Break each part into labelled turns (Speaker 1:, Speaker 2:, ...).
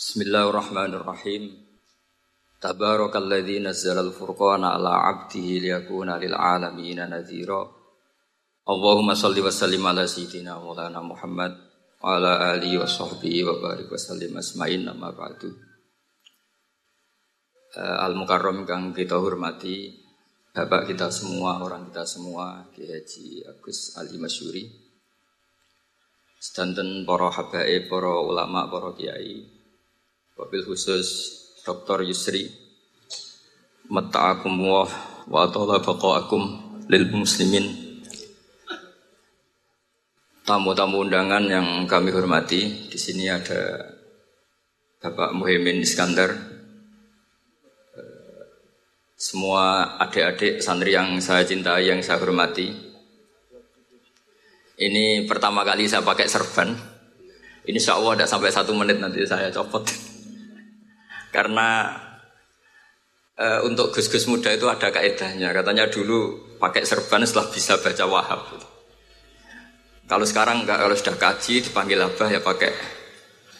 Speaker 1: Bismillahirrahmanirrahim. Tabarakalladzi nazzala al-furqana ala 'abdihi liyakuna lil 'alamin nadhira. Allahumma shalli wa sallim ala sayyidina Maulana Muhammad wa ala alihi wa sahbihi wa barik wa sallim asma'in amma ba'du. Uh, Al-Mukarram kang kita hormati Bapak kita semua, orang kita semua, Ki Haji Agus Ali Masyuri. Sedanten para habaib, para ulama, para kiai, Wabil khusus Dr. Yusri Mata'akum wa wa ta'ala baqa'akum lil muslimin. Tamu-tamu undangan yang kami hormati Di sini ada Bapak Muhyiddin Iskandar. Semua adik-adik santri yang saya cintai, yang saya hormati. Ini pertama kali saya pakai serban. Ini insya Allah tidak sampai satu menit nanti saya copot karena e, untuk gus-gus muda itu ada kaedahnya. Katanya dulu pakai serban setelah bisa baca wahab. Kalau sekarang enggak, kalau sudah kaji dipanggil abah ya pakai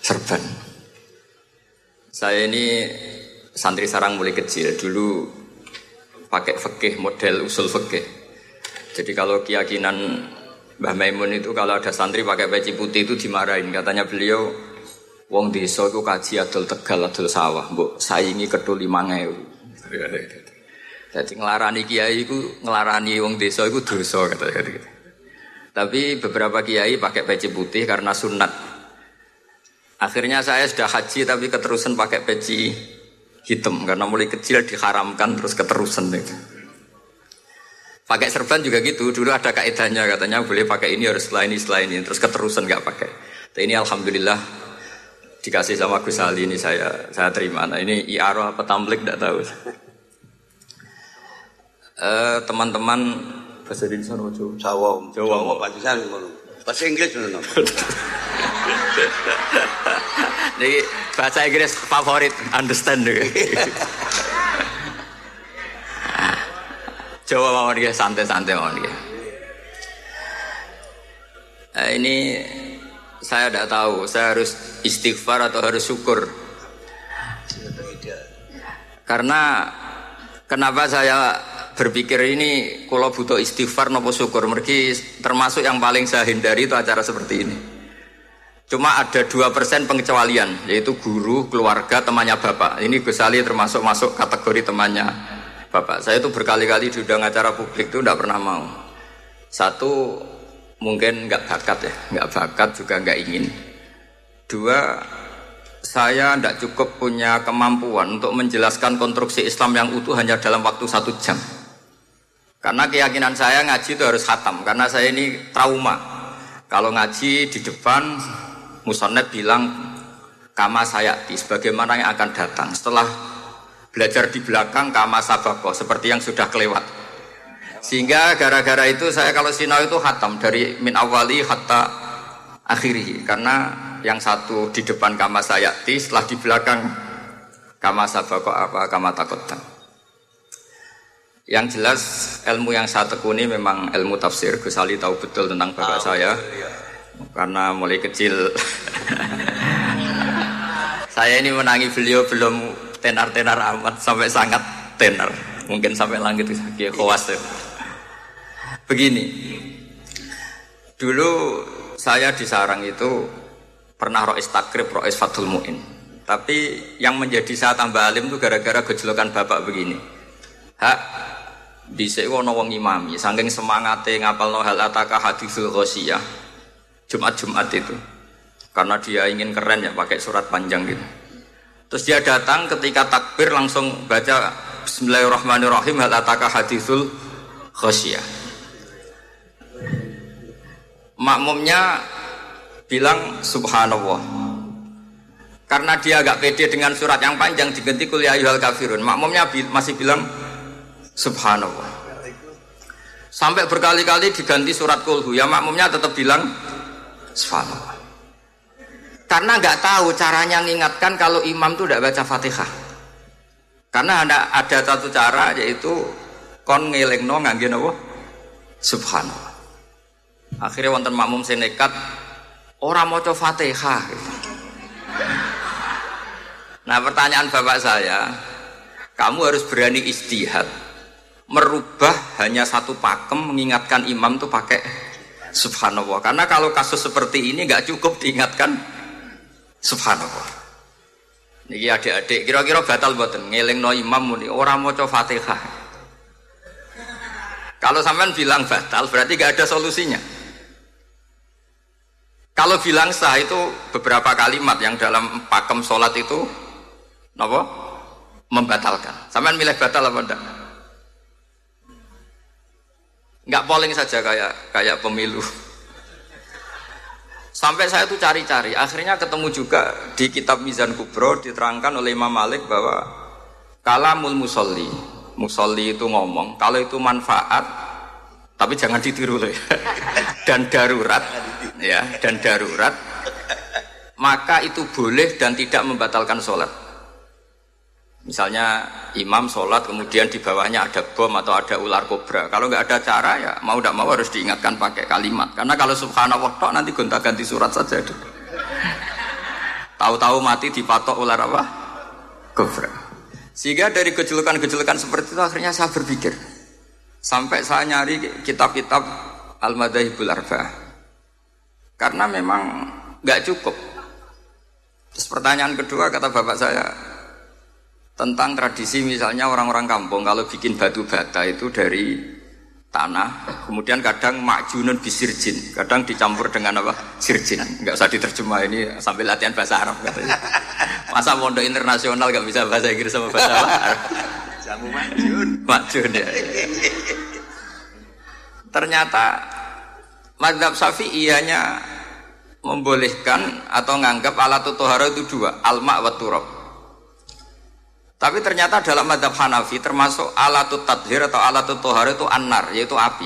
Speaker 1: serban. Saya ini santri sarang mulai kecil. Dulu pakai fikih model usul fikih. Jadi kalau keyakinan Mbah Maimun itu kalau ada santri pakai peci putih itu dimarahin. Katanya beliau Wong desa iku kaji adol Tegal adol sawah, mbok saingi kedul 5000. Jadi ngelarani kiai iku ngelarani wong desa iku dosa kata gitu. Tapi beberapa kiai pakai peci putih karena sunat. Akhirnya saya sudah haji tapi keterusan pakai peci hitam karena mulai kecil diharamkan terus keterusan itu. Pakai serban juga gitu. Dulu ada kaidahnya katanya boleh pakai ini harus setelah ini setelah ini terus keterusan nggak pakai. Tapi ini alhamdulillah dikasih sama Gus Ali ini saya saya terima. Nah ini iaro apa tamblik tidak tahu. Uh, teman-teman bahasa Indonesia apa Jawa?
Speaker 2: Jawa,
Speaker 1: Jawa,
Speaker 2: pancen ngono. Bahasa Inggris ngono.
Speaker 1: Jadi bahasa Inggris favorit, understand juga. Jawa mau dia santai-santai mau dia. Uh, ini saya tidak tahu, saya harus istighfar atau harus syukur. Karena kenapa saya berpikir ini kalau butuh istighfar nopo syukur mergi termasuk yang paling saya hindari itu acara seperti ini. Cuma ada dua persen pengecualian yaitu guru, keluarga, temannya bapak. Ini Gus Ali termasuk masuk kategori temannya bapak. Saya itu berkali-kali diundang acara publik itu tidak pernah mau. Satu mungkin nggak bakat ya, nggak bakat juga nggak ingin. Dua, saya tidak cukup punya kemampuan untuk menjelaskan konstruksi Islam yang utuh hanya dalam waktu satu jam. Karena keyakinan saya ngaji itu harus khatam, karena saya ini trauma. Kalau ngaji di depan, Musonet bilang, kama sayati, sebagaimana yang akan datang. Setelah belajar di belakang, kama sabako, seperti yang sudah kelewat. Sehingga gara-gara itu saya kalau sinau itu hatam dari min awali hatta akhiri karena yang satu di depan kama sayati setelah di belakang kama sabako apa kama takota. Yang jelas ilmu yang saya tekuni memang ilmu tafsir. Gus Ali tahu betul tentang bapak oh, saya iya. karena mulai kecil saya ini menangi beliau belum tenar-tenar amat sampai sangat tenar mungkin sampai langit kayak khawas ya. Begini, dulu saya di sarang itu pernah rois takrib, rois fatul mu'in. Tapi yang menjadi saya tambah alim itu gara-gara gejolokan bapak begini. Hak, bisa wono wong imami, saking semangatnya ngapal no hal ataka hadisul ghosiyah. Jumat-Jumat itu. Karena dia ingin keren ya pakai surat panjang gitu. Terus dia datang ketika takbir langsung baca Bismillahirrahmanirrahim hal ataka hadisul ghosiyah makmumnya bilang subhanallah. Karena dia agak pede dengan surat yang panjang diganti kuliah yuhal kafirun. Makmumnya masih bilang subhanallah. Sampai berkali-kali diganti surat kulhu ya makmumnya tetap bilang subhanallah. Karena nggak tahu caranya mengingatkan kalau imam itu tidak baca fatihah. Karena ada ada satu cara yaitu kon ngeleng no ngangge subhanallah Akhirnya wonten makmum sing nekat ora maca Fatihah. Nah pertanyaan bapak saya, kamu harus berani istihad, merubah hanya satu pakem mengingatkan imam tuh pakai subhanallah. Karena kalau kasus seperti ini nggak cukup diingatkan subhanallah. Niki adik-adik kira-kira batal buatan ngeling no imam muni orang mau coba fatihah. Kalau sampean bilang batal berarti gak ada solusinya. Kalau bilang sah itu beberapa kalimat yang dalam pakem sholat itu nopo membatalkan. Sampean milih batal apa enggak? Enggak polling saja kayak kayak pemilu. Sampai saya tuh cari-cari, akhirnya ketemu juga di kitab Mizan Kubro diterangkan oleh Imam Malik bahwa kalamul musolli, musolli itu ngomong, kalau itu manfaat, tapi jangan ditiru loh ya. dan darurat, ya, dan darurat, maka itu boleh dan tidak membatalkan sholat. Misalnya imam sholat kemudian di bawahnya ada bom atau ada ular kobra. Kalau nggak ada cara ya mau tidak mau harus diingatkan pakai kalimat. Karena kalau subhanallah tok nanti gonta-ganti surat saja. Tahu-tahu mati dipatok ular apa? Kobra. Sehingga dari kejelekan-kejelekan seperti itu akhirnya saya berpikir. Sampai saya nyari kitab-kitab Al-Madahibul Arba. Karena memang nggak cukup. Terus pertanyaan kedua kata bapak saya, tentang tradisi misalnya orang-orang kampung kalau bikin batu bata itu dari tanah kemudian kadang makjunun bisirjin. Kadang dicampur dengan apa? Sirjin. Nggak usah diterjemah ini sambil latihan bahasa Arab katanya. Masa pondok internasional nggak bisa bahasa Inggris sama bahasa Arab?
Speaker 2: Jamu makjun.
Speaker 1: Makjun ya. Ternyata madhab safi ianya membolehkan atau nganggap alat tohara itu dua alma wa turab tapi ternyata dalam madhab Hanafi termasuk alatut tadhir atau alatut tohar itu anar, yaitu api.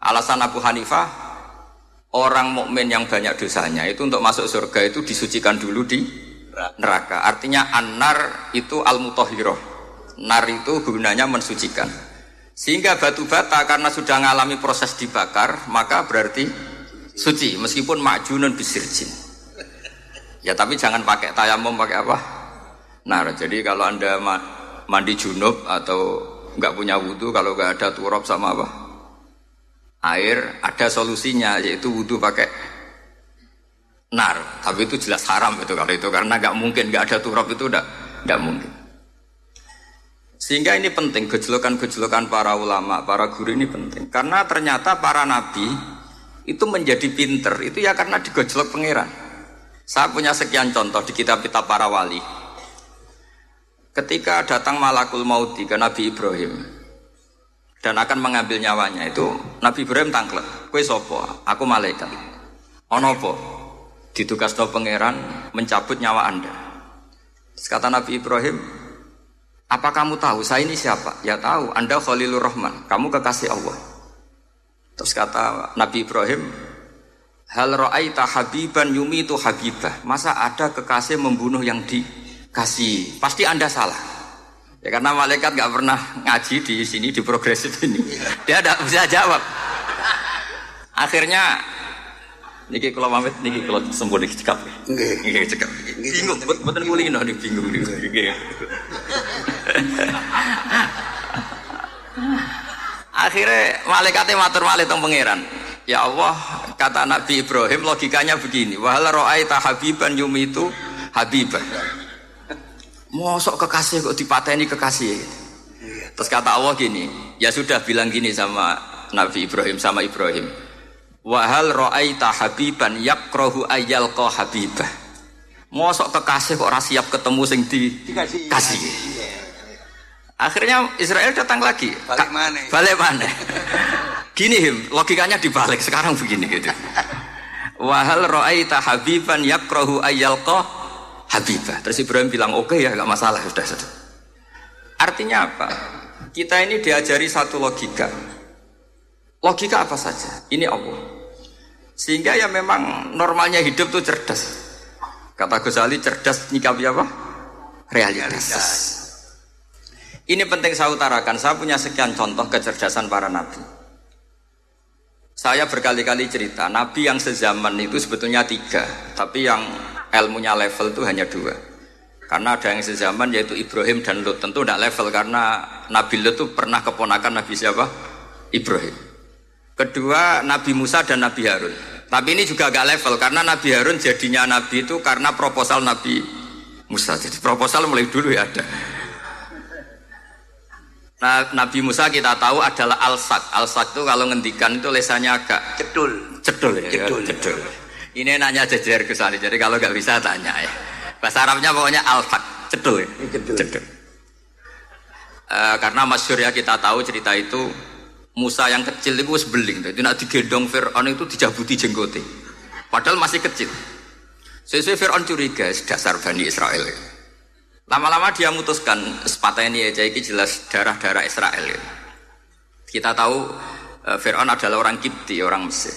Speaker 1: Alasan Abu Hanifah, orang mukmin yang banyak dosanya itu untuk masuk surga itu disucikan dulu di neraka. Artinya anar itu al mutohiroh. Nar itu gunanya mensucikan. Sehingga batu bata karena sudah mengalami proses dibakar, maka berarti suci meskipun makjunun bisirjin. Ya tapi jangan pakai tayamum pakai apa? Nah, jadi kalau anda mandi junub atau nggak punya wudhu, kalau nggak ada turab sama apa air, ada solusinya yaitu wudhu pakai nar. Tapi itu jelas haram itu kalau itu karena nggak mungkin nggak ada turab itu udah nggak mungkin. Sehingga ini penting gejolokan-gejolokan para ulama, para guru ini penting karena ternyata para nabi itu menjadi pinter itu ya karena digojlok pangeran. Saya punya sekian contoh di kitab-kitab para wali. Ketika datang malakul mauti ke Nabi Ibrahim dan akan mengambil nyawanya itu Nabi Ibrahim tangklek, kue sopo, aku malaikat. Ono po, ditugas no pangeran mencabut nyawa anda. Kata Nabi Ibrahim, apa kamu tahu saya ini siapa? Ya tahu, anda Khalilur Rahman, kamu kekasih Allah. Terus kata Nabi Ibrahim, Hal ra'aita habiban yumi itu habibah. Masa ada kekasih membunuh yang di kasih. Pasti Anda salah. Ya karena malaikat nggak pernah ngaji di sini di progresif ini. Dia tidak bisa jawab. Akhirnya niki kalau pamit niki kalau sembuh niki cekap. Niki cekap. Bingung, betul kulino nih bingung nih. Akhirnya malaikatnya matur malih teng pangeran. Ya Allah, kata Nabi Ibrahim logikanya begini. Wahal ro'aita habiban yumitu habibah. Mosok kekasih kok dipateni kekasih. Terus kata Allah gini, ya sudah bilang gini sama Nabi Ibrahim sama Ibrahim. Wahal ro'aita habiban yakrohu ayal ko habibah. Mosok kekasih kok rasiap ketemu sing di kasih. Akhirnya Israel datang lagi.
Speaker 2: Balik mana?
Speaker 1: Balik mana? Gini him, logikanya dibalik sekarang begini gitu. Wahal ro'aita habiban yakrohu ayal ko Habibah. Terus Ibrahim bilang oke okay, ya nggak masalah sudah sudah. Artinya apa? Kita ini diajari satu logika. Logika apa saja? Ini Allah. Sehingga ya memang normalnya hidup tuh cerdas. Kata Ghazali cerdas nyikapi apa? Realitas. Ini penting saya utarakan. Saya punya sekian contoh kecerdasan para nabi. Saya berkali-kali cerita, nabi yang sezaman itu sebetulnya tiga, tapi yang ilmunya level itu hanya dua. Karena ada yang sezaman yaitu Ibrahim dan Lut. Tentu tidak level karena Nabi Lut itu pernah keponakan Nabi siapa? Ibrahim. Kedua Nabi Musa dan Nabi Harun. Tapi ini juga agak level karena Nabi Harun jadinya Nabi itu karena proposal Nabi Musa. Jadi proposal mulai dulu ya ada. Nah, Nabi Musa kita tahu adalah al-sak. Al-sak itu kalau ngendikan itu lesannya agak
Speaker 2: Cedul.
Speaker 1: cedul ya.
Speaker 2: Cedul.
Speaker 1: cedul. Ini nanya jajar ke sana. Jadi kalau nggak bisa tanya ya. Bahasa Arabnya pokoknya al-fak, cedul ya.
Speaker 2: Cedul.
Speaker 1: Eh, karena masyur ya kita tahu cerita itu Musa yang kecil itu wis beling. Jadi nak digendong Fir'aun itu dijabuti jenggote. Padahal masih kecil. Sesuai Fir'aun curiga dasar Bani Israel. Lama-lama dia memutuskan sepatah ini aja ini jelas darah-darah Israel. Kita tahu eh, Fir'aun adalah orang Kipti, orang Mesir.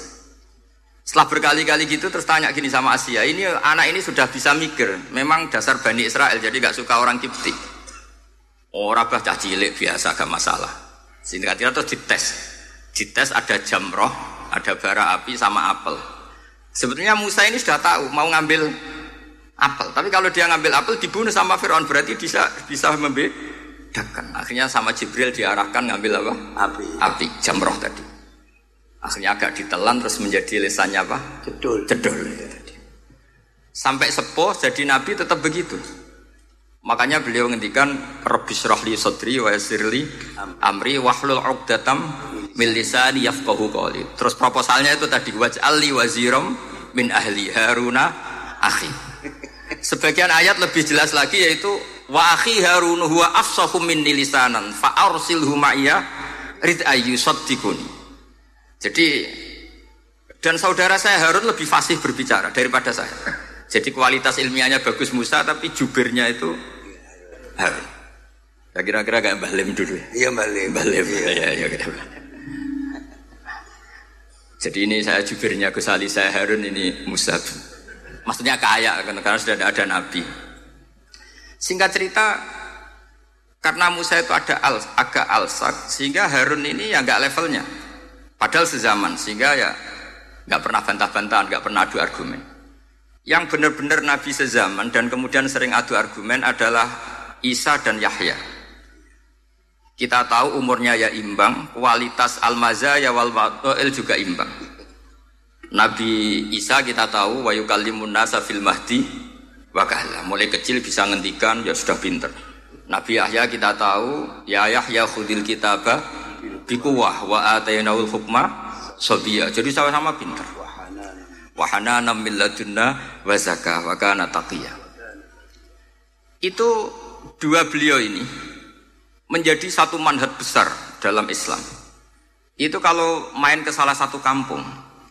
Speaker 1: Setelah berkali-kali gitu terus tanya gini sama Asia, ini anak ini sudah bisa mikir, memang dasar Bani Israel jadi gak suka orang Kipti. Orang bah cah cilik biasa gak masalah. Singkat kira terus dites. Dites ada jamroh, ada bara api sama apel. Sebetulnya Musa ini sudah tahu mau ngambil apel, tapi kalau dia ngambil apel dibunuh sama Firaun berarti bisa bisa membedakan. Akhirnya sama Jibril diarahkan ngambil apa?
Speaker 2: Api.
Speaker 1: Api jamroh tadi. Akhirnya agak ditelan terus menjadi lesannya apa?
Speaker 2: Cedul.
Speaker 1: Cedol. Sampai sepuh jadi nabi tetap begitu. Makanya beliau ngendikan Rabbi syrahli sadri wa yassirli amri wahlul 'uqdatam min lisani yafqahu qawli. Terus proposalnya itu tadi waj'alli waziram min ahli Haruna akhi. Sebagian ayat lebih jelas lagi yaitu wa akhi Harun huwa afsahu minni lisanan fa arsilhu ma'iyya rid ayyusaddiquni. Jadi dan saudara saya Harun lebih fasih berbicara daripada saya. Jadi kualitas ilmiahnya bagus Musa tapi jubirnya itu Harun. Ya kira-kira kayak Mbah Lim dulu. ya.
Speaker 2: Iya balik.
Speaker 1: Mbah Lim. Ya, ya, ya. Jadi ini saya jubirnya Gus Ali, saya Harun ini Musa. Maksudnya kaya karena sudah ada nabi. Singkat cerita karena Musa itu ada al, agak alsak sehingga Harun ini ya nggak levelnya. Padahal sezaman sehingga ya nggak pernah bantah-bantahan, nggak pernah adu argumen. Yang benar-benar Nabi sezaman dan kemudian sering adu argumen adalah Isa dan Yahya. Kita tahu umurnya ya imbang, kualitas al-mazaya wal juga imbang. Nabi Isa kita tahu wa yukallimun nasa fil mahdi wa kahla. Mulai kecil bisa ngendikan ya sudah pinter. Nabi Yahya kita tahu ya Yahya khudil kitabah bikuwah wa atainaul hukma sobia. Jadi sama-sama pinter. Wahana min ladunna wa zakah. Itu dua beliau ini menjadi satu manhat besar dalam Islam. Itu kalau main ke salah satu kampung,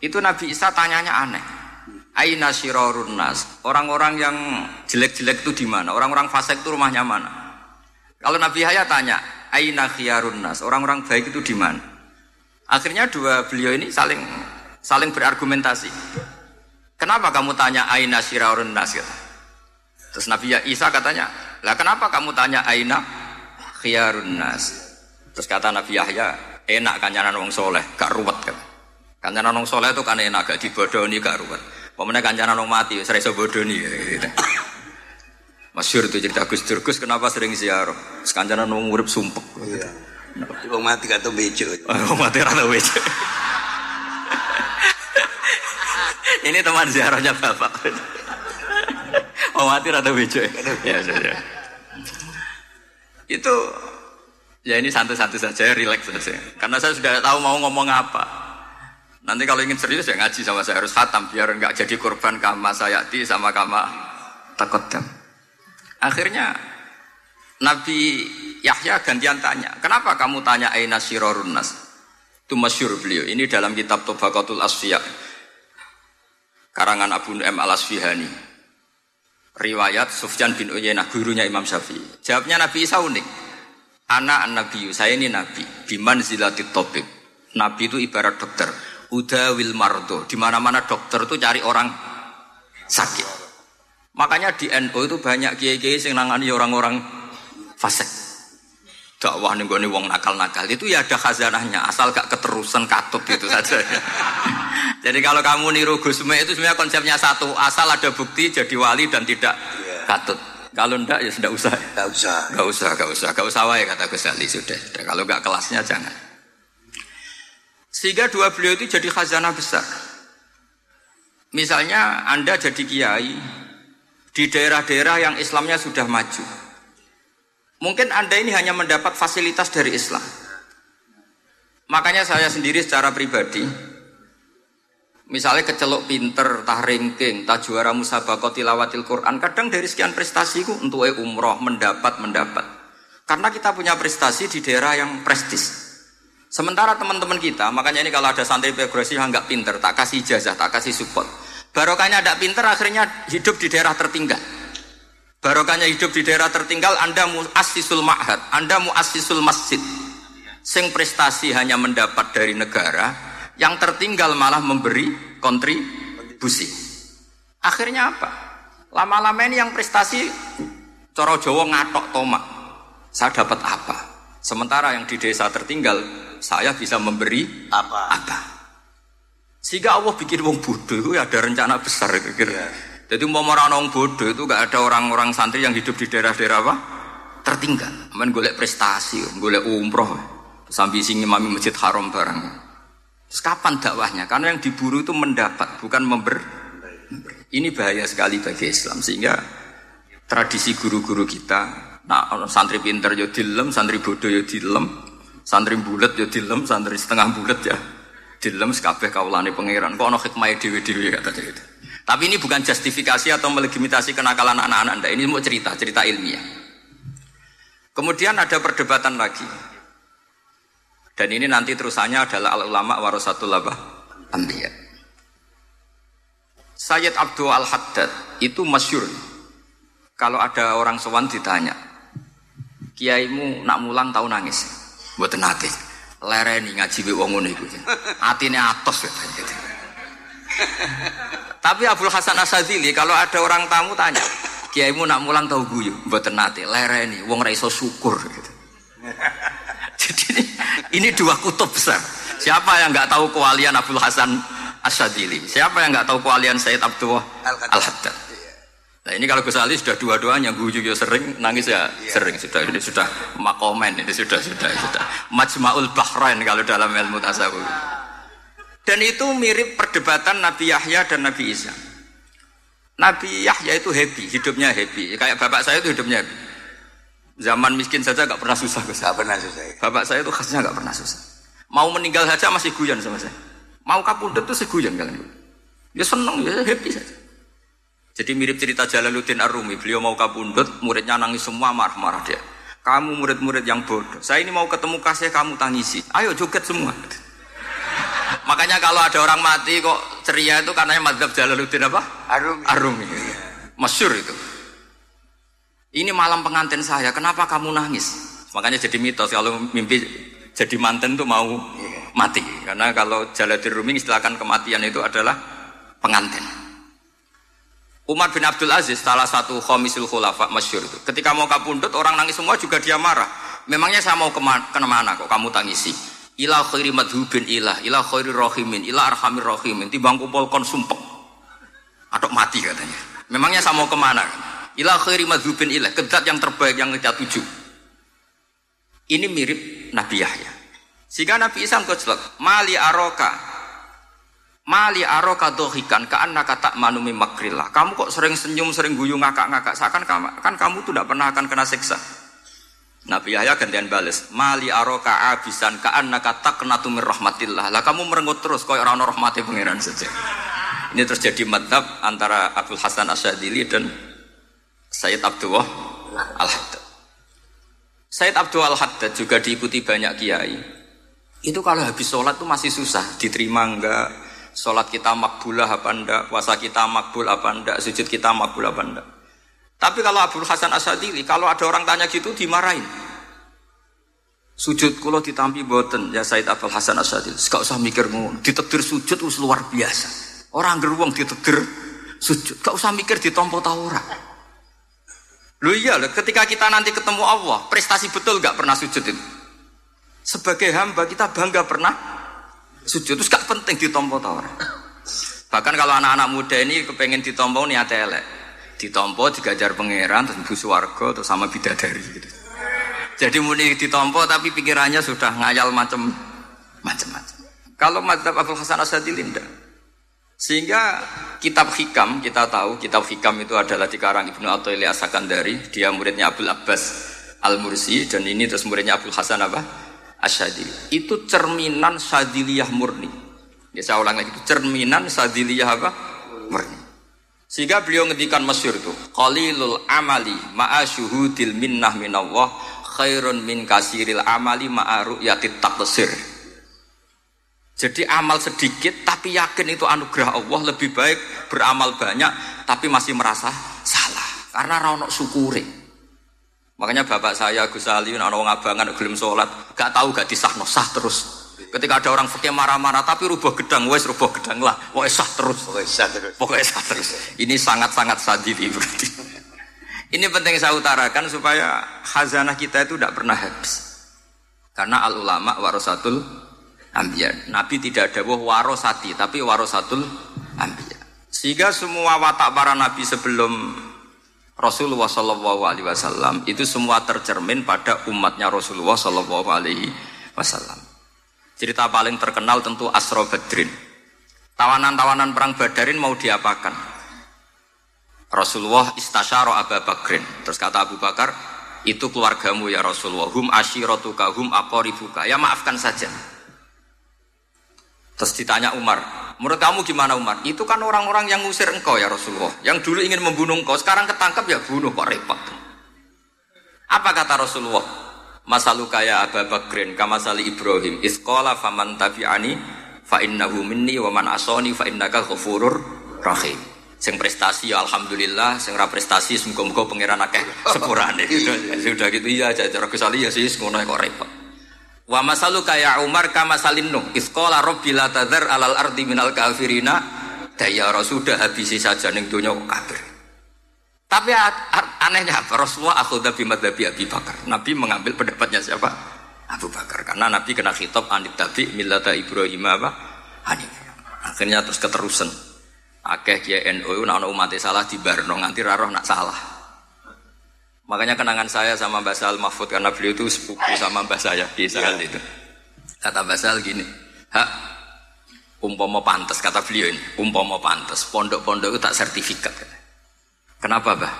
Speaker 1: itu Nabi Isa tanyanya aneh. Aina nas. Orang-orang yang jelek-jelek itu di mana? Orang-orang fasik itu rumahnya mana? Kalau Nabi Yahya tanya, Aina nas. Orang-orang baik itu di mana? Akhirnya dua beliau ini saling saling berargumentasi. Kenapa kamu tanya Aina nas? Gitu. Terus Nabi Isa katanya, lah kenapa kamu tanya Aina nas? Terus kata Nabi Yahya, enak kancanan wong soleh, gak ruwet kan. Kancanan wong soleh itu kan enak, gak dibodoni, gak ruwet. Pemenang kancanan wong mati, saya iso bodoni. Gitu. Masyur itu cerita Gus Dur, Gus kenapa sering ziarah? Terus Kancanan wong urip sumpek.
Speaker 2: Iya. Wong mati gak tau bejo.
Speaker 1: Oh, mati rata wece. Ini teman ziarahnya bapak. Oh mati rata bejo. Ya, ya. Itu ya ini santai-santai saja, relax saja. Karena saya sudah tahu mau ngomong apa. Nanti kalau ingin serius ya ngaji sama saya harus khatam biar nggak jadi korban kama sayati sama kama takotam. Akhirnya Nabi Yahya gantian tanya, kenapa kamu tanya Aina Sirorun Nas? Itu masyur beliau. Ini dalam kitab Tobakatul Asfiya. Karangan Abu Nu'aim al-Asfihani. Riwayat Sufyan bin Uyainah, gurunya Imam Syafi'i. Jawabnya Nabi Isa unik. Anak Nabi, saya ini Nabi. Biman zilatit tobib. Nabi itu ibarat dokter. Uda wil mardo. Di mana-mana dokter itu cari orang sakit. Makanya di NU itu banyak kiai-kiai yang nangani orang-orang fasik. Dakwah nih gue wong nakal-nakal itu ya ada khazanahnya, asal gak keterusan katut gitu saja. jadi kalau kamu niru Gusme itu sebenarnya konsepnya satu, asal ada bukti jadi wali dan tidak katut. Kalau ndak ya sudah usah.
Speaker 2: Enggak usah.
Speaker 1: Gak usah, gak usah, gak usah wae kata Gus Ali sudah, sudah. Kalau gak kelasnya jangan. Sehingga dua beliau itu jadi khazanah besar. Misalnya Anda jadi kiai di daerah-daerah yang Islamnya sudah maju. Mungkin Anda ini hanya mendapat fasilitas dari Islam. Makanya saya sendiri secara pribadi, misalnya kecelok pinter, tah ringking, tah juara musabaqah tilawatil Quran, kadang dari sekian prestasiku untuk umroh mendapat mendapat. Karena kita punya prestasi di daerah yang prestis. Sementara teman-teman kita, makanya ini kalau ada santri progresif yang nggak pinter, tak kasih ijazah, tak kasih support. Barokahnya tidak pinter, akhirnya hidup di daerah tertinggal. Barokahnya hidup di daerah tertinggal, Anda muassisul ma'had, Anda muassisul masjid. Sing prestasi hanya mendapat dari negara, yang tertinggal malah memberi kontribusi. Akhirnya apa? Lama-lama ini yang prestasi coro Jawa ngatok tomak. Saya dapat apa? Sementara yang di desa tertinggal saya bisa memberi
Speaker 2: Apa?
Speaker 1: apa. Sehingga Allah bikin wong bodoh itu ada rencana besar kira.
Speaker 2: Iya.
Speaker 1: Jadi mau orang orang bodoh itu gak ada orang-orang santri yang hidup di daerah-daerah apa? Tertinggal. Men golek prestasi, golek umroh. Sambil sing imami masjid haram barang. Terus kapan dakwahnya? Karena yang diburu itu mendapat, bukan member. Ini bahaya sekali bagi Islam sehingga tradisi guru-guru kita, nah santri pinter yo dilem, santri bodoh yo dilem, santri bulat yo dilem, santri setengah bulat ya dilem sekabeh kaulane pangeran. Kok ana hikmah dhewe-dhewe kata dia itu. Tapi ini bukan justifikasi atau melegitimasi kenakalan anak-anak Anda. Ini mau cerita, cerita ilmiah. Kemudian ada perdebatan lagi. Dan ini nanti terusannya adalah al ulama warasatul labah anbiya. Sayyid Abdul Al-Haddad itu masyur. Kalau ada orang sowan ditanya, kiaimu nak mulang tahu nangis? Buat nate. Lereni ngaji be wong iku. Atine atos. Tapi Abdul Hasan Asadili kalau ada orang tamu tanya, kiaimu nak mulang tahu guyu? Buat nate. Lereni wong ra iso syukur gitu. Jadi ini, dua kutub besar. Siapa yang nggak tahu kewalian Abdul Hasan Asyadili? Siapa yang nggak tahu kewalian Sayyid Abdul Al-Haddad? Nah ini kalau Gus Ali sudah dua-duanya guyu ya sering, nangis ya sering sudah ini sudah makomen ini sudah sudah sudah majmaul bahrain kalau dalam ilmu tasawuf. Dan itu mirip perdebatan Nabi Yahya dan Nabi Isa. Nabi Yahya itu happy, hidupnya happy. Kayak bapak saya itu hidupnya happy. Zaman miskin saja gak pernah susah Gus.
Speaker 2: Enggak pernah susah. ya.
Speaker 1: Bapak saya itu khasnya gak pernah susah. Mau meninggal saja masih guyon sama saya. Mau kapundut tuh seguyon kalian. Ya seneng, ya happy saja. Jadi mirip cerita Jalaluddin Ar-Rumi. Beliau mau kapundut, muridnya nangis semua marah-marah dia. Kamu murid-murid yang bodoh. Saya ini mau ketemu kasih kamu tangisi. Ayo joget semua. Makanya kalau ada orang mati kok ceria itu karena madhab Jalaluddin apa?
Speaker 2: Arumi.
Speaker 1: Arumi. Masyur itu. Ini malam pengantin saya, kenapa kamu nangis? Makanya jadi mitos kalau mimpi jadi manten tuh mau mati. Karena kalau Jalaluddin Rumi istilahkan kematian itu adalah pengantin. Umar bin Abdul Aziz salah satu khomisul khulafa masyur itu. Ketika mau kapundut orang nangis semua juga dia marah. Memangnya saya mau ke mana, ke mana kok kamu tangisi? Ila khairi madhubin ilah, ila khairi rohimin, ila arhamir rohimin. Timbang kumpul kon sumpek. Atau mati katanya. Memangnya saya mau ke mana? Ila khairi madhubin ilah, kedat yang terbaik yang kita tuju. Ini mirip Nabi Yahya. Sehingga Nabi Isa ngejlek, mali aroka, Mali aroka dohikan ka anak kata manumi makrillah. Kamu kok sering senyum, sering guyu ngakak-ngakak. Seakan kamu, kan kamu tidak pernah akan kena siksa. Nabi Yahya gantian bales. Mali aroka abisan ka anak kata kena tumir rahmatillah. Lah kamu merengut terus kau orang rahmati pangeran saja. Ini terjadi madhab antara Abdul Hasan Asyadili dan Sayyid Abdullah Al-Haddad. Sayyid Abdul Al-Haddad juga diikuti banyak kiai. Itu kalau habis sholat tuh masih susah, diterima enggak, sholat kita makbulah apa enggak, puasa kita makbul apa enggak, sujud kita makbul apa enggak. Tapi kalau Abdul Hasan Asadili, kalau ada orang tanya gitu dimarahin. Sujud kulo ditampi boten ya Said Abdul Hasan Asadili. Gak usah mikir ngono, ditedir sujud wis luar biasa. Orang geruang ditedir sujud, gak usah mikir ditompo ta. Loh iya ketika kita nanti ketemu Allah, prestasi betul gak pernah sujud itu. Sebagai hamba kita bangga pernah sujud itu gak penting ditompo ta ora. Bahkan kalau anak-anak muda ini kepengen ditompo niat elek. Ditompo digajar pangeran terus busu warga terus sama bidadari gitu. Jadi muni ditompo tapi pikirannya sudah ngayal macam macam-macam. Kalau madzhab Abdul Hasan Asadili tidak. Sehingga kitab hikam kita tahu kitab hikam itu adalah dikarang Ibnu Athaillah Asakandari, dia muridnya Abdul Abbas Al-Mursi dan ini terus muridnya Abdul Hasan apa? Asyadili. Itu cerminan Sadiliyah murni. Ya saya ulang lagi itu cerminan Sadiliyah apa? Murni. Sehingga beliau ngendikan Mesir itu, qalilul amali ma'a syuhudil minnah minallah khairun min kasiril amali ma'a ru'yatit taqsir. Jadi amal sedikit tapi yakin itu anugerah Allah lebih baik beramal banyak tapi masih merasa salah karena ronok syukuri. Makanya bapak saya Gus Ali ana wong abangan gelem salat, gak tahu gak disahno sah terus. Ketika ada orang fakir marah-marah, tapi rubah gedang, wes rubah gedang lah, pokoknya sah terus. Pokoknya sah terus. Pokoknya sah terus. Ini sangat-sangat sadili berarti. Ini penting saya utarakan supaya khazanah kita itu tidak pernah habis. Karena al ulama warasatul ambiya. Nabi tidak ada warosati, tapi warosatul ambiya. Sehingga semua watak para nabi sebelum Rasulullah Shallallahu Alaihi Wasallam itu semua tercermin pada umatnya Rasulullah Shallallahu Alaihi Wasallam. Cerita paling terkenal tentu Asro Badrin. Tawanan-tawanan perang Badarin mau diapakan? Rasulullah istasyara Abu Bakrin. Terus kata Abu Bakar, itu keluargamu ya Rasulullah. Hum ashiratuka, hum akoribuka. Ya maafkan saja. Terus ditanya Umar, menurut kamu gimana Umar? Itu kan orang-orang yang ngusir engkau ya Rasulullah. Yang dulu ingin membunuh engkau, sekarang ketangkap ya bunuh kok repot. Apa kata Rasulullah? Masaluka ya Abu Bakrin kama sali Ibrahim isqala faman tabi'ani fa innahu minni wa man asani fa innaka ghafurur rahim. Sing prestasi ya alhamdulillah, sing ra prestasi semoga-moga pangeran akeh sepurane. Sudah gitu iya aja cara Gus Ali ya sih ngono kok repot. Wa masaluka ya Umar kama salin nuh isqala rabbi la tadzar alal ardi minal kafirina dayara sudah habisi saja ning donya kafir. Tapi anehnya apa? Rasulullah akhudha bimadhabi Abi Bakar. Nabi mengambil pendapatnya siapa? Abu Bakar. Karena Nabi kena khitab anit tabi millata Ibrahim apa? Hanif. Akhirnya terus keterusan. Akeh kia NU nak umat salah di Barno nganti raroh nak salah. Makanya kenangan saya sama Mbak Sal Mahfud karena beliau itu sepupu sama Mbak saya di Sahel itu. Kata Mbak Sal gini, hak umpama pantas kata beliau ini, umpama pantas pondok-pondok itu tak sertifikat. Kenapa, Bah?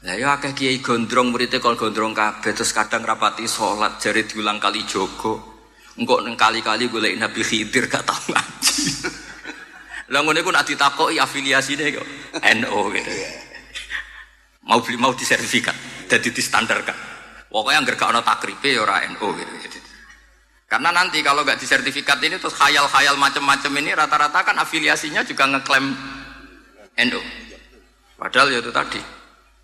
Speaker 1: Ya ya akeh kiai gondrong muridnya kalau gondrong kabeh terus kadang rapati sholat jari diulang kali jogo. Engkau neng kali-kali gue Nabi Khidir gak tahu ngaji. Lah ngono iku nak ditakoki afiliasine kok NO gitu. Mau beli mau disertifikat, jadi distandarkan. Pokoknya nggak gak ono takribe ya ora NO gitu. Karena nanti kalau nggak disertifikat ini terus khayal-khayal macam-macam ini rata-rata kan afiliasinya juga ngeklaim NO. Padahal ya itu tadi.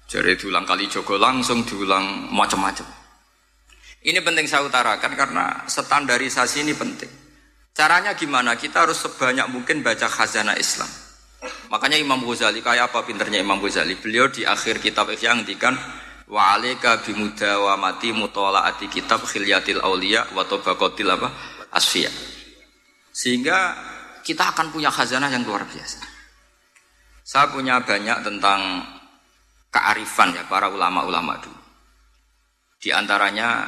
Speaker 1: Jadi diulang kali Joko langsung diulang macam-macam. Ini penting saya utarakan karena standarisasi ini penting. Caranya gimana? Kita harus sebanyak mungkin baca khazanah Islam. Makanya Imam Ghazali kayak apa pinternya Imam Ghazali? Beliau di akhir kitab yang ngendikan wa alaika mati mutolaati kitab khilyatil aulia wa tabaqatil apa? asfiya. Sehingga kita akan punya khazanah yang luar biasa. Saya punya banyak tentang kearifan ya para ulama-ulama dulu. Di antaranya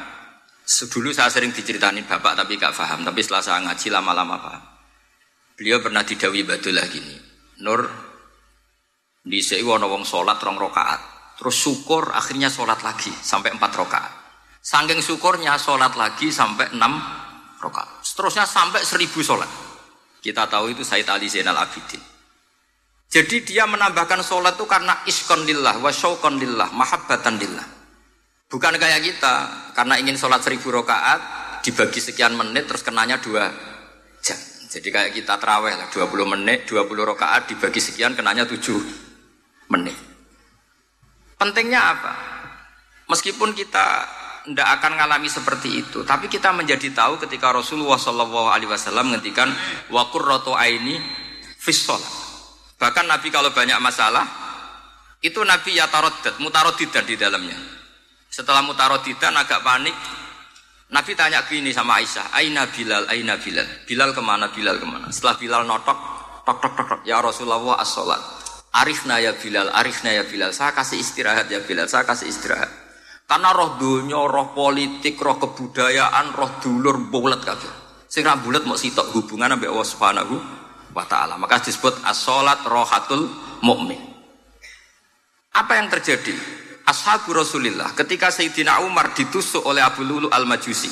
Speaker 1: dulu saya sering diceritain bapak tapi gak paham. Tapi setelah saya ngaji lama-lama paham. Beliau pernah didawi batu lagi nih. Nur di wono wong sholat rong rokaat. Terus syukur akhirnya sholat lagi sampai empat rokaat. Sangking syukurnya sholat lagi sampai enam rokaat. Seterusnya sampai seribu sholat. Kita tahu itu Said Ali Zainal Abidin. Jadi dia menambahkan sholat itu karena iskon lillah, wa syauqon lillah, mahabbatan lillah. Bukan kayak kita, karena ingin sholat seribu rakaat, dibagi sekian menit, terus kenanya dua jam. Jadi kayak kita terawih lah, 20 menit, 20 rakaat dibagi sekian, kenanya 7 menit. Pentingnya apa? Meskipun kita tidak akan mengalami seperti itu, tapi kita menjadi tahu ketika Rasulullah SAW menghentikan wakur roto aini fis Bahkan Nabi kalau banyak masalah, itu Nabi ya tarodat, mutarodidan di dalamnya. Setelah mutarodidan agak panik, Nabi tanya gini sama Aisyah, Aina Bilal, Aina Bilal. Bilal ke mana, Bilal ke mana. Setelah Bilal notok, tok tok tok, tok. ya Rasulullah as-sholat. Arifna ya Bilal, arifna ya Bilal. Saya kasih istirahat ya Bilal, saya kasih istirahat. Karena roh dunia, roh politik, roh kebudayaan, roh dulur bulat kabeh. Sing ra bulat mau sitok hubungan ambek Allah Subhanahu wa taala. Maka disebut as-salat rohatul mukmin. Apa yang terjadi? Ashabu Rasulillah ketika Sayyidina Umar ditusuk oleh Abu Lulu Al-Majusi.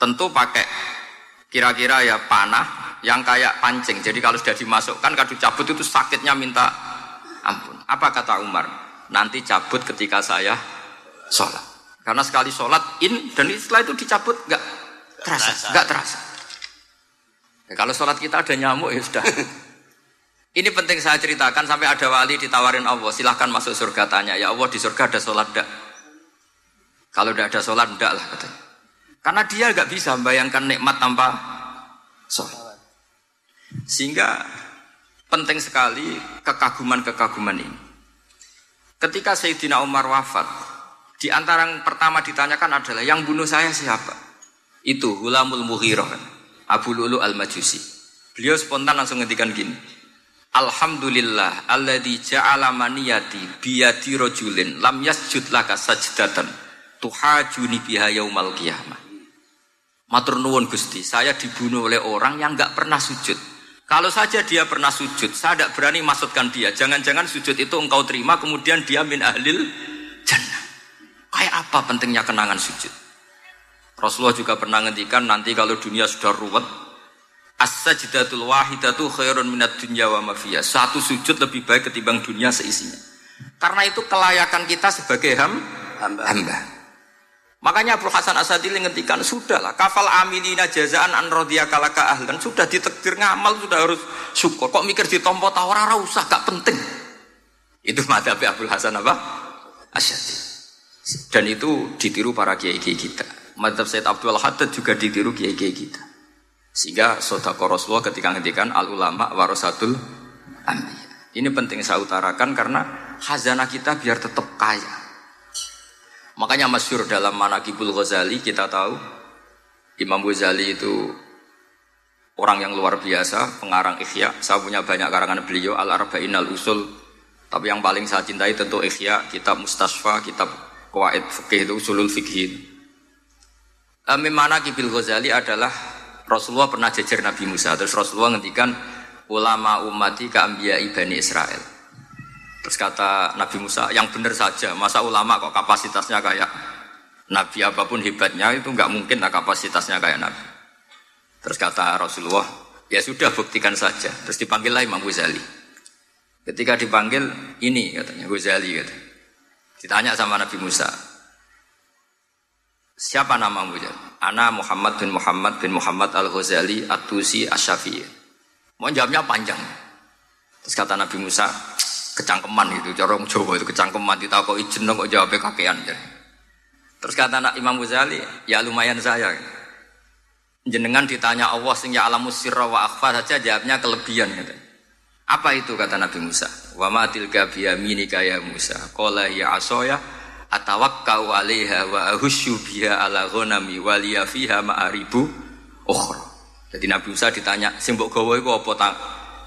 Speaker 1: Tentu pakai kira-kira ya panah yang kayak pancing. Jadi kalau sudah dimasukkan kadu cabut itu sakitnya minta ampun. Apa kata Umar? Nanti cabut ketika saya sholat. Karena sekali sholat in dan setelah itu dicabut nggak terasa, nggak terasa. Ya, kalau sholat kita ada nyamuk ya sudah. Ini penting saya ceritakan sampai ada wali ditawarin Allah, silahkan masuk surga tanya, ya Allah di surga ada sholat enggak? Kalau tidak ada sholat enggak lah katanya. Karena dia nggak bisa membayangkan nikmat tanpa sholat. Sehingga penting sekali kekaguman-kekaguman ini. Ketika Sayyidina Umar wafat, di antara yang pertama ditanyakan adalah yang bunuh saya siapa? Itu Hulamul Mughirah. Abu Lulu Al-Majusi. Beliau spontan langsung ngendikan gini. Alhamdulillah alladzi ja'ala maniyati biyadi rajulin lam yasjud laka sajdatan tuhajuni biha yaumal qiyamah. Matur nuwun Gusti, saya dibunuh oleh orang yang enggak pernah sujud. Kalau saja dia pernah sujud, saya tidak berani maksudkan dia. Jangan-jangan sujud itu engkau terima, kemudian dia min ahlil jannah. Kayak apa pentingnya kenangan sujud? Rasulullah juga pernah ngendikan nanti kalau dunia sudah ruwet, as-sajdatul wahidatu khairun minat dunya wa mafiyah. Satu sujud lebih baik ketimbang dunia seisinya. Karena itu kelayakan kita sebagai ham, hamba. hamba. Makanya Abu Hasan Asadili ngendikan sudahlah kafal amilina jazaan an kalaka ahlan sudah ditekdir ngamal sudah harus syukur. Kok mikir ditompo tawar usah gak penting. Itu madzhab Abu Hasan apa? Asyadi. Dan itu ditiru para kiai-kiai kita. Madhab Said Abdul Haddad juga ditiru kiai-kiai kita. Sehingga sodako Rasulullah ketika ngendikan al ulama warasatul anbiya. Ini penting saya utarakan karena khazanah kita biar tetap kaya. Makanya masyur dalam Manakibul Ghazali kita tahu Imam Ghazali itu orang yang luar biasa, pengarang Ikhya. Saya punya banyak karangan beliau Al Arba'in Al Usul. Tapi yang paling saya cintai tentu Ikhya, kitab Mustasfa, kitab Qawaid Fikih itu Usulul Fikih. Memana Kibil Ghazali adalah Rasulullah pernah jajar Nabi Musa. Terus Rasulullah ngendikan ulama umati keambia ibani Israel. Terus kata Nabi Musa, yang benar saja, masa ulama kok kapasitasnya kayak Nabi apa pun hebatnya itu nggak mungkin lah kapasitasnya kayak Nabi. Terus kata Rasulullah, ya sudah buktikan saja. Terus dipanggillah Imam Ghazali. Ketika dipanggil, ini katanya Ghazali katanya. Ditanya sama Nabi Musa, Siapa namamu? Ana Muhammad bin Muhammad bin Muhammad Al-Ghazali At-Tusi Asy-Syafi'i. Mau jawabnya panjang. Terus kata Nabi Musa, kecangkeman itu, cara Jawa itu kecangkeman ditakoki jeneng kok jawabnya kakean. Terus kata anak Imam Ghazali, ya lumayan saya. Jenengan ditanya Allah sing ya alamus sirra wa akhfa saja jawabnya kelebihan gitu. Apa itu kata Nabi Musa? Wa ma tilka biyaminika ya Musa. Qala ya asoya atawakkau 'alaiha wa ahusyu ala ghanami wa liya fiha ma'aribu ukhra. Jadi Nabi Musa ditanya, "Sing mbok gawa iku apa?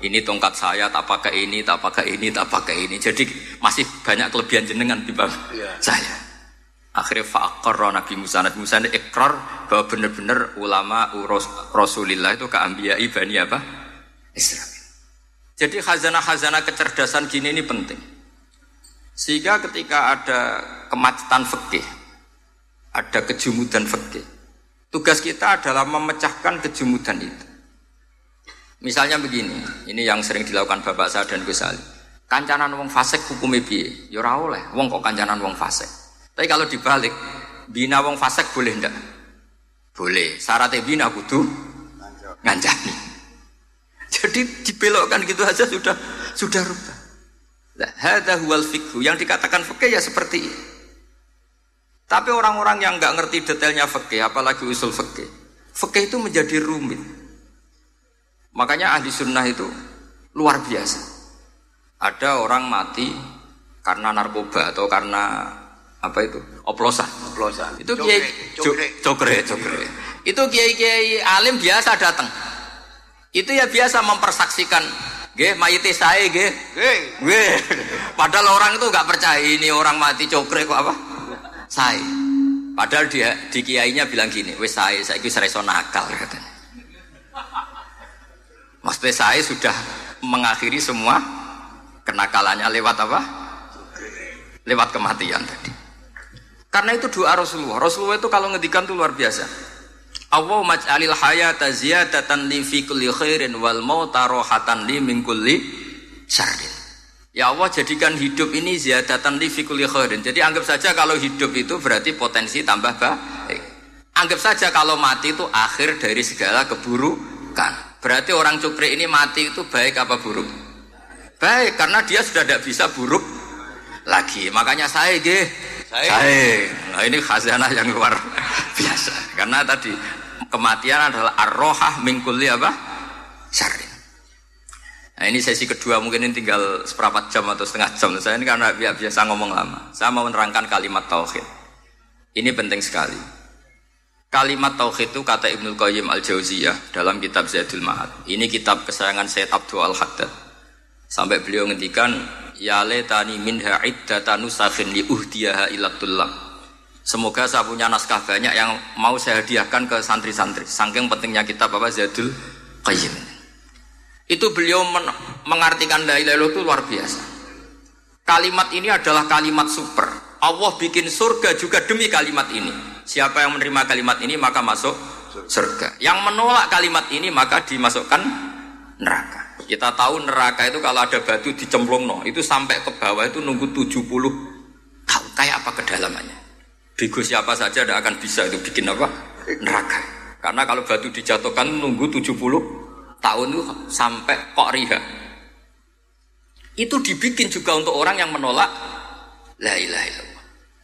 Speaker 1: Ini tongkat saya, tak pakai ini, tak pakai ini, tak pakai ini." Jadi masih banyak kelebihan jenengan di yeah. saya. Akhirnya faqarra Nabi Musa, Nabi Musa ini ikrar bahwa benar-benar ulama uros, Rasulillah itu keambiya ibani apa? Israel. Jadi khazanah-khazanah kecerdasan gini ini penting. Sehingga ketika ada kemacetan fikih, ada kejumudan fikih, tugas kita adalah memecahkan kejumudan itu. Misalnya begini, ini yang sering dilakukan Bapak saya dan Gus Ali. Kancanan wong fasik hukum piye? Ya ora oleh, wong kok kancanan wong fasik. Tapi kalau dibalik, bina wong fasik boleh ndak? Boleh. Syaratnya bina kudu ngancani. Jadi dibelokkan gitu aja sudah sudah rubah. Hada huwal fikhu. Yang dikatakan fikih ya seperti ini. Tapi orang-orang yang nggak ngerti detailnya fikih, apalagi usul fikih, fikih itu menjadi rumit. Makanya ahli sunnah itu luar biasa. Ada orang mati karena narkoba atau karena apa itu oplosan.
Speaker 2: Oplosan.
Speaker 1: Itu kiai cokre cokre. Itu kiai kiai alim biasa datang. Itu ya biasa mempersaksikan Nggih, mayite saya. Nggih.
Speaker 2: Nggih.
Speaker 1: Padahal orang itu nggak percaya ini orang mati cokre kok apa? Saya. Padahal dia di kiainya bilang gini, wes saya, saya itu nakal katanya. Maksudnya saya sudah mengakhiri semua kenakalannya lewat apa? Lewat kematian tadi. Karena itu doa Rasulullah. Rasulullah itu kalau ngedikan itu luar biasa. Allah maj'alil hayata ziyadatan li fi kulli khairin wal mauta rohatan li min kulli syarrin. Ya Allah jadikan hidup ini ziyadatan li fi kulli khairin. Jadi anggap saja kalau hidup itu berarti potensi tambah baik. Anggap saja kalau mati itu akhir dari segala keburukan. Berarti orang cukri ini mati itu baik apa buruk? Baik, karena dia sudah tidak bisa buruk lagi. Makanya saya ge, saya. Nah ini khazanah yang luar biasa. Karena tadi kematian adalah arrohah mingkuli apa? Syari. Nah ini sesi kedua mungkin ini tinggal seperempat jam atau setengah jam. Saya ini karena biasa ngomong lama. Saya mau menerangkan kalimat tauhid. Ini penting sekali. Kalimat tauhid itu kata Ibnu Qayyim Al-Jauziyah dalam kitab Zaidul Ma'ad. Ini kitab kesayangan Sayyid Abdul Al-Haddad. Sampai beliau ngendikan ya letani minha iddatanu nusakhin li uhdiyaha ilatullah. Semoga saya punya naskah banyak yang mau saya hadiahkan ke santri-santri. Saking pentingnya kitab apa Zaidul Qayyim. Itu beliau men mengartikan la ilaha itu luar biasa. Kalimat ini adalah kalimat super. Allah bikin surga juga demi kalimat ini. Siapa yang menerima kalimat ini maka masuk surga. Yang menolak kalimat ini maka dimasukkan neraka. Kita tahu neraka itu kalau ada batu dicemplung no, itu sampai ke bawah itu nunggu 70 tahun. Kayak apa kedalamannya? Bego siapa saja tidak akan bisa itu bikin apa? Neraka. Karena kalau batu dijatuhkan nunggu 70 tahun itu sampai kok riha. Itu dibikin juga untuk orang yang menolak la ilaha illallah.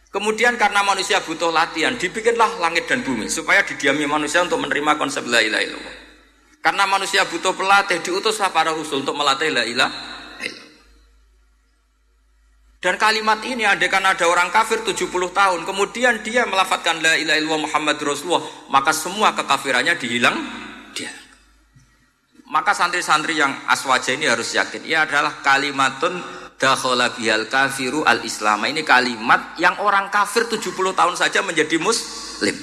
Speaker 1: Kemudian karena manusia butuh latihan, dibikinlah langit dan bumi supaya didiami manusia untuk menerima konsep la ilaha illallah. Karena manusia butuh pelatih, diutuslah para rasul untuk melatih la ilaha dan kalimat ini kan ada orang kafir 70 tahun, kemudian dia melafatkan la ilaha illallah Muhammad Rasulullah, maka semua kekafirannya dihilang dia. Maka santri-santri yang aswaja ini harus yakin, ia adalah kalimatun dakhala bihal kafiru al islam ini kalimat yang orang kafir 70 tahun saja menjadi muslim.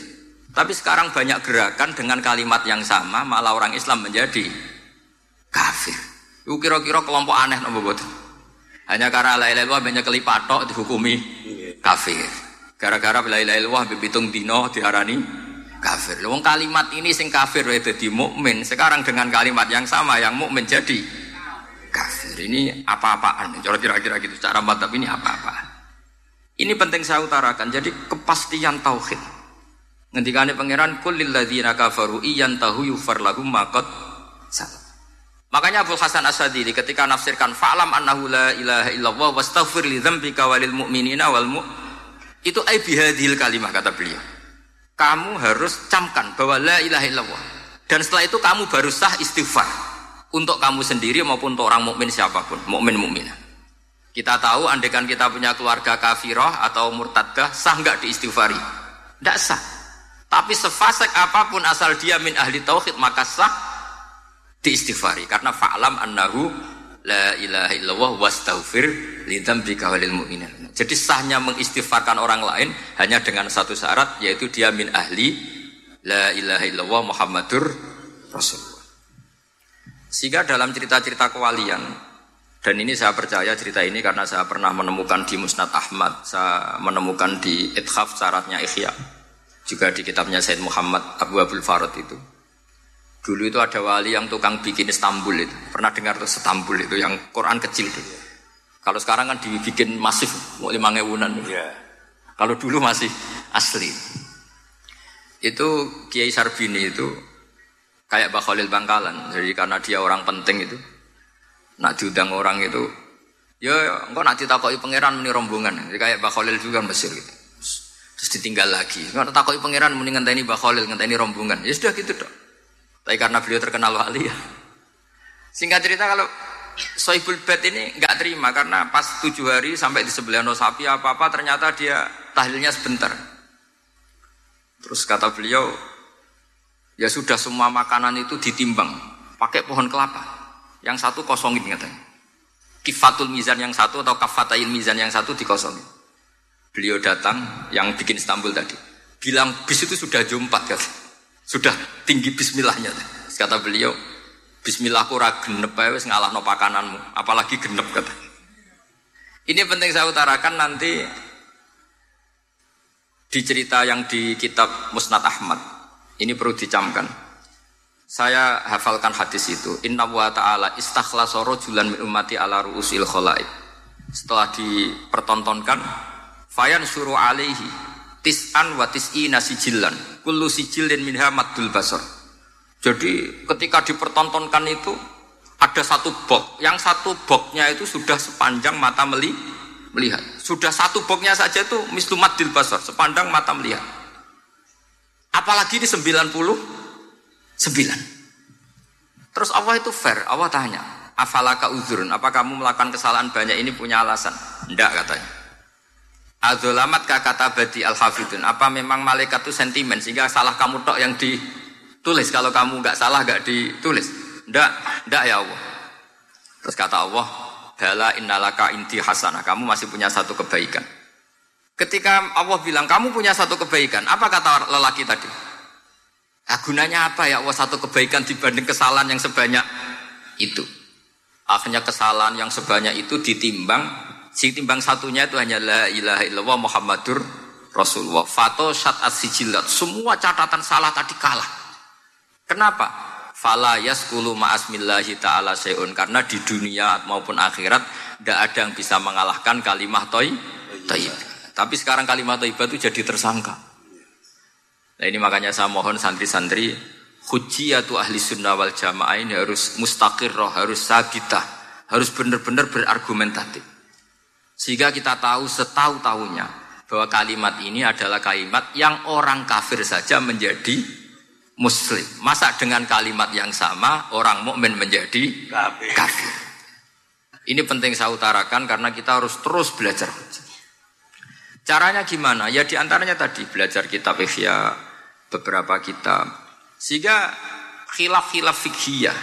Speaker 1: Tapi sekarang banyak gerakan dengan kalimat yang sama malah orang Islam menjadi kafir. Itu kira-kira kelompok aneh nopo betul hanya karena la ilaha banyak kelipatok dihukumi kafir. Gara-gara la ilaha illallah bibitung dino diarani kafir. Wong kalimat ini sing kafir itu di mukmin sekarang dengan kalimat yang sama yang mukmin jadi kafir. Ini apa-apaan. Cara kira-kira gitu. Cara mantap ini apa-apaan. Ini penting saya utarakan. Jadi kepastian tauhid. Ngendikane pangeran kulil ladzina kafaru iyan tahu yufar lahum maqad Makanya Abu Hasan Asadili ketika nafsirkan fa'lam annahu la ilaha illallah wastaghfir li dzambika walil mu'minina wal mu itu ai bihadhil kalimah kata beliau. Kamu harus camkan bahwa la ilaha illallah. Dan setelah itu kamu baru sah istighfar untuk kamu sendiri maupun untuk orang mukmin siapa pun, mukmin mukminah. Kita tahu andekan kita punya keluarga kafirah atau murtadah sah nggak diistighfari? Tidak sah. Tapi sefasek apa pun asal dia min ahli tauhid maka sah diistighfari karena fa'lam annahu la ilaha illallah wastaghfir lidzambika walil mu'minin. Jadi sahnya mengistighfarkan orang lain hanya dengan satu syarat yaitu dia min ahli la ilaha illallah Muhammadur Rasul. Sehingga dalam cerita-cerita kewalian, dan ini saya percaya cerita ini karena saya pernah menemukan di Musnad Ahmad, saya menemukan di Ithaf syaratnya Ikhya, juga di kitabnya Said Muhammad Abu Abdul Farad itu. Dulu itu ada wali yang tukang bikin Istanbul itu. Pernah dengar tuh Istanbul itu yang Quran kecil itu. Kalau sekarang kan dibikin masif, mau lima ngewunan. Yeah. Kalau dulu masih asli. Itu Kiai Sarbini itu kayak Mbak Khalil Bangkalan. Jadi karena dia orang penting itu, nak diundang orang itu, ya engkau nak ditakoi pangeran meni rombongan. Jadi kayak Mbak Khalil juga Mesir gitu. Terus ditinggal lagi. Enggak takoi pangeran meni ngenteni Mbak Khalil, ngenteni rombongan. Ya sudah gitu dok. Tapi karena beliau terkenal wali ya. Singkat cerita kalau Soibul Bed ini nggak terima karena pas tujuh hari sampai di sebelah sapi apa apa ternyata dia tahlilnya sebentar. Terus kata beliau, Ya sudah semua makanan itu ditimbang pakai pohon kelapa. yang satu kosongin katanya. Kifatul mizan yang satu atau kafatail mizan yang satu dikosongin. Beliau datang yang bikin Istanbul tadi. Bilang bis itu sudah jumpat kata. Sudah tinggi bismillahnya. Kata beliau, bismillah aku genep ae wis ngalahno pakananmu, apalagi genep kata. Ini penting saya utarakan nanti di cerita yang di kitab Musnad Ahmad. Ini perlu dicamkan. Saya hafalkan hadis itu. Inna wa ta'ala istakhlasa rajulan min ummati ala ru'usil khalaik. Setelah dipertontonkan, fayan suruh alaihi tis'an wa tis'ina sijillan. Kullu sijillin minha maddul basar. Jadi ketika dipertontonkan itu ada satu bok, yang satu boknya itu sudah sepanjang mata meli, melihat. Sudah satu boknya saja itu mislumat dil basar, sepandang mata melihat. Apalagi di 90 Sembilan. Terus Allah itu fair. Allah tanya, afalaka uzurun, apa kamu melakukan kesalahan banyak ini punya alasan? Tidak katanya. Azolamat kata badi al hafidun. Apa memang malaikat itu sentimen sehingga salah kamu tok yang ditulis kalau kamu nggak salah nggak ditulis? Tidak, tidak ya Allah. Terus kata Allah, bala innalaka inti hasanah. Kamu masih punya satu kebaikan. Ketika Allah bilang kamu punya satu kebaikan, apa kata lelaki tadi? Nah, gunanya apa ya Allah satu kebaikan dibanding kesalahan yang sebanyak itu? Akhirnya kesalahan yang sebanyak itu ditimbang, si timbang satunya itu hanya la ilaha illallah Muhammadur Rasulullah. Fato syat sijilat. Semua catatan salah tadi kalah. Kenapa? Fala yaskulu ma'asmillahi ta'ala se'un. Karena di dunia maupun akhirat tidak ada yang bisa mengalahkan kalimah toy, toy. Tapi sekarang kalimah toibah itu jadi tersangka. Nah ini makanya saya mohon santri-santri hujiyatu ahli sunnah wal jamaah ini harus roh, harus sabitah, harus benar-benar berargumentatif. Sehingga kita tahu setahu-tahunya bahwa kalimat ini adalah kalimat yang orang kafir saja menjadi muslim. Masa dengan kalimat yang sama orang mukmin menjadi kafir. kafir. Ini penting saya utarakan karena kita harus terus belajar. Caranya gimana? Ya di antaranya tadi belajar kitab Ihya, beberapa kitab. Sehingga khilaf-khilaf fikhiyah,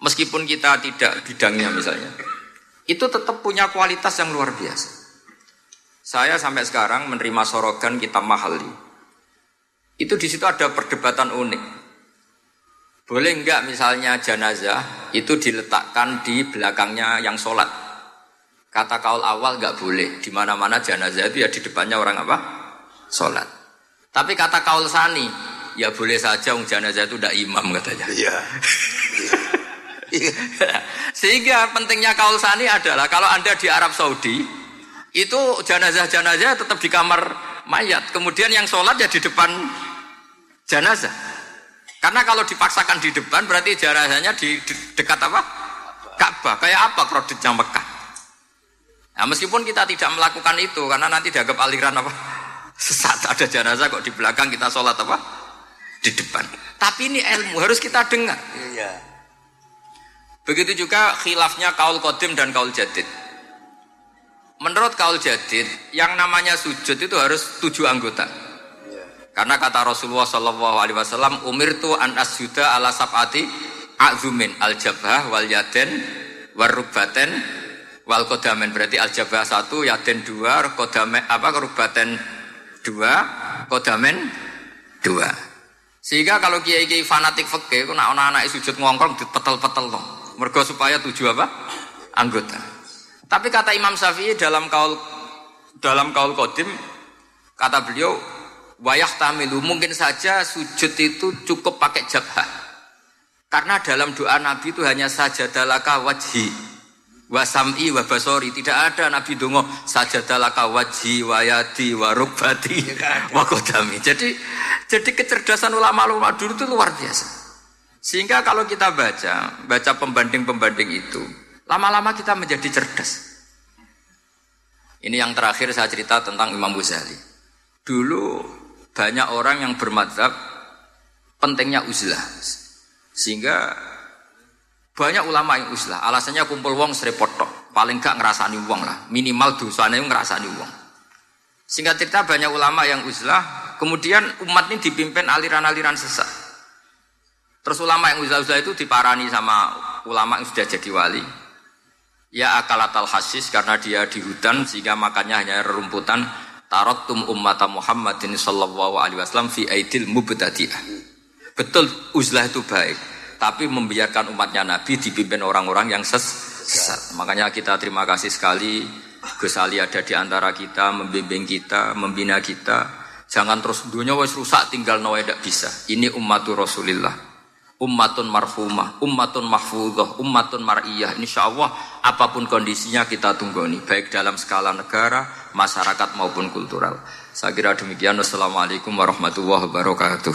Speaker 1: meskipun kita tidak bidangnya misalnya, itu tetap punya kualitas yang luar biasa. Saya sampai sekarang menerima sorogan kitab Mahali. Itu di situ ada perdebatan unik. Boleh enggak misalnya jenazah itu diletakkan di belakangnya yang sholat? Kata kaul awal enggak boleh. Di mana-mana jenazah itu ya di depannya orang apa? Sholat. Tapi kata kaul sani, ya boleh saja wong jenazah itu tidak imam katanya. Iya. Sehingga pentingnya kaul sani adalah kalau anda di Arab Saudi itu jenazah-jenazah tetap di kamar mayat. Kemudian yang sholat ya di depan jenazah. Karena kalau dipaksakan di depan berarti jenazahnya di, di dekat apa? Ka'bah. Kayak apa kreditnya Mekah? Nah, meskipun kita tidak melakukan itu karena nanti dianggap aliran apa? Sesat ada jenazah kok di belakang kita sholat apa? Di depan. Tapi ini ilmu harus kita dengar. Iya. Begitu juga khilafnya kaul kodim dan kaul jadid. Menurut kaul jadid, yang namanya sujud itu harus tujuh anggota. Iya. Karena kata Rasulullah Shallallahu Alaihi Wasallam, umir tu an asjuda ala sabati azumin al jabah wal yaden warubaten wal kodamen berarti al jabah satu yaden dua kodamen apa kerubaten dua kodamen dua. Sehingga kalau kiai kiai fanatik fakih, nak anak anak sujud ngongkrong dipetel-petel dong mergo supaya tujuh apa? Anggota. Tapi kata Imam Syafi'i dalam kaul dalam kaul kodim kata beliau wayah tamilu mungkin saja sujud itu cukup pakai jabah karena dalam doa Nabi itu hanya saja dalaka wajhi wasam'i wa basori. Tidak ada nabi dongo sajadalaka wajhi wa yadi wa rukbati. Wa kodami jadi jadi kecerdasan ulama-ulama dulu itu luar biasa. Sehingga kalau kita baca baca pembanding-pembanding itu lama-lama kita menjadi cerdas. Ini yang terakhir saya cerita tentang Imam Ghazali. Dulu banyak orang yang bermadzhab pentingnya uzlah. Sehingga banyak ulama yang uslah, alasannya kumpul wong serepot tok. Paling gak ngerasani wong lah, minimal dosanya ngerasani wong. Singkat cerita banyak ulama yang uslah, kemudian umat ini dipimpin aliran-aliran sesat. Terus ulama yang uslah-uslah itu diparani sama ulama yang sudah jadi wali. Ya akalatal hasis karena dia di hutan sehingga makannya hanya rerumputan. Tarotum ummata Muhammadin sallallahu alaihi wasallam fi aidil mubtadi'ah. Betul uzlah itu baik, tapi membiarkan umatnya Nabi dipimpin orang-orang yang sesat. Makanya kita terima kasih sekali Gus Ali ada di antara kita, membimbing kita, membina kita. Jangan terus dunia wes rusak tinggal nawa tidak bisa. Ini umatur Rasulillah ummatun marhumah, ummatun mahfudah, ummatun mar'iyah. Insya Allah apa pun kondisinya kita tunggu nih, baik dalam skala negara, masyarakat maupun kultural. Saya kira demikian. Wassalamualaikum warahmatullahi wabarakatuh.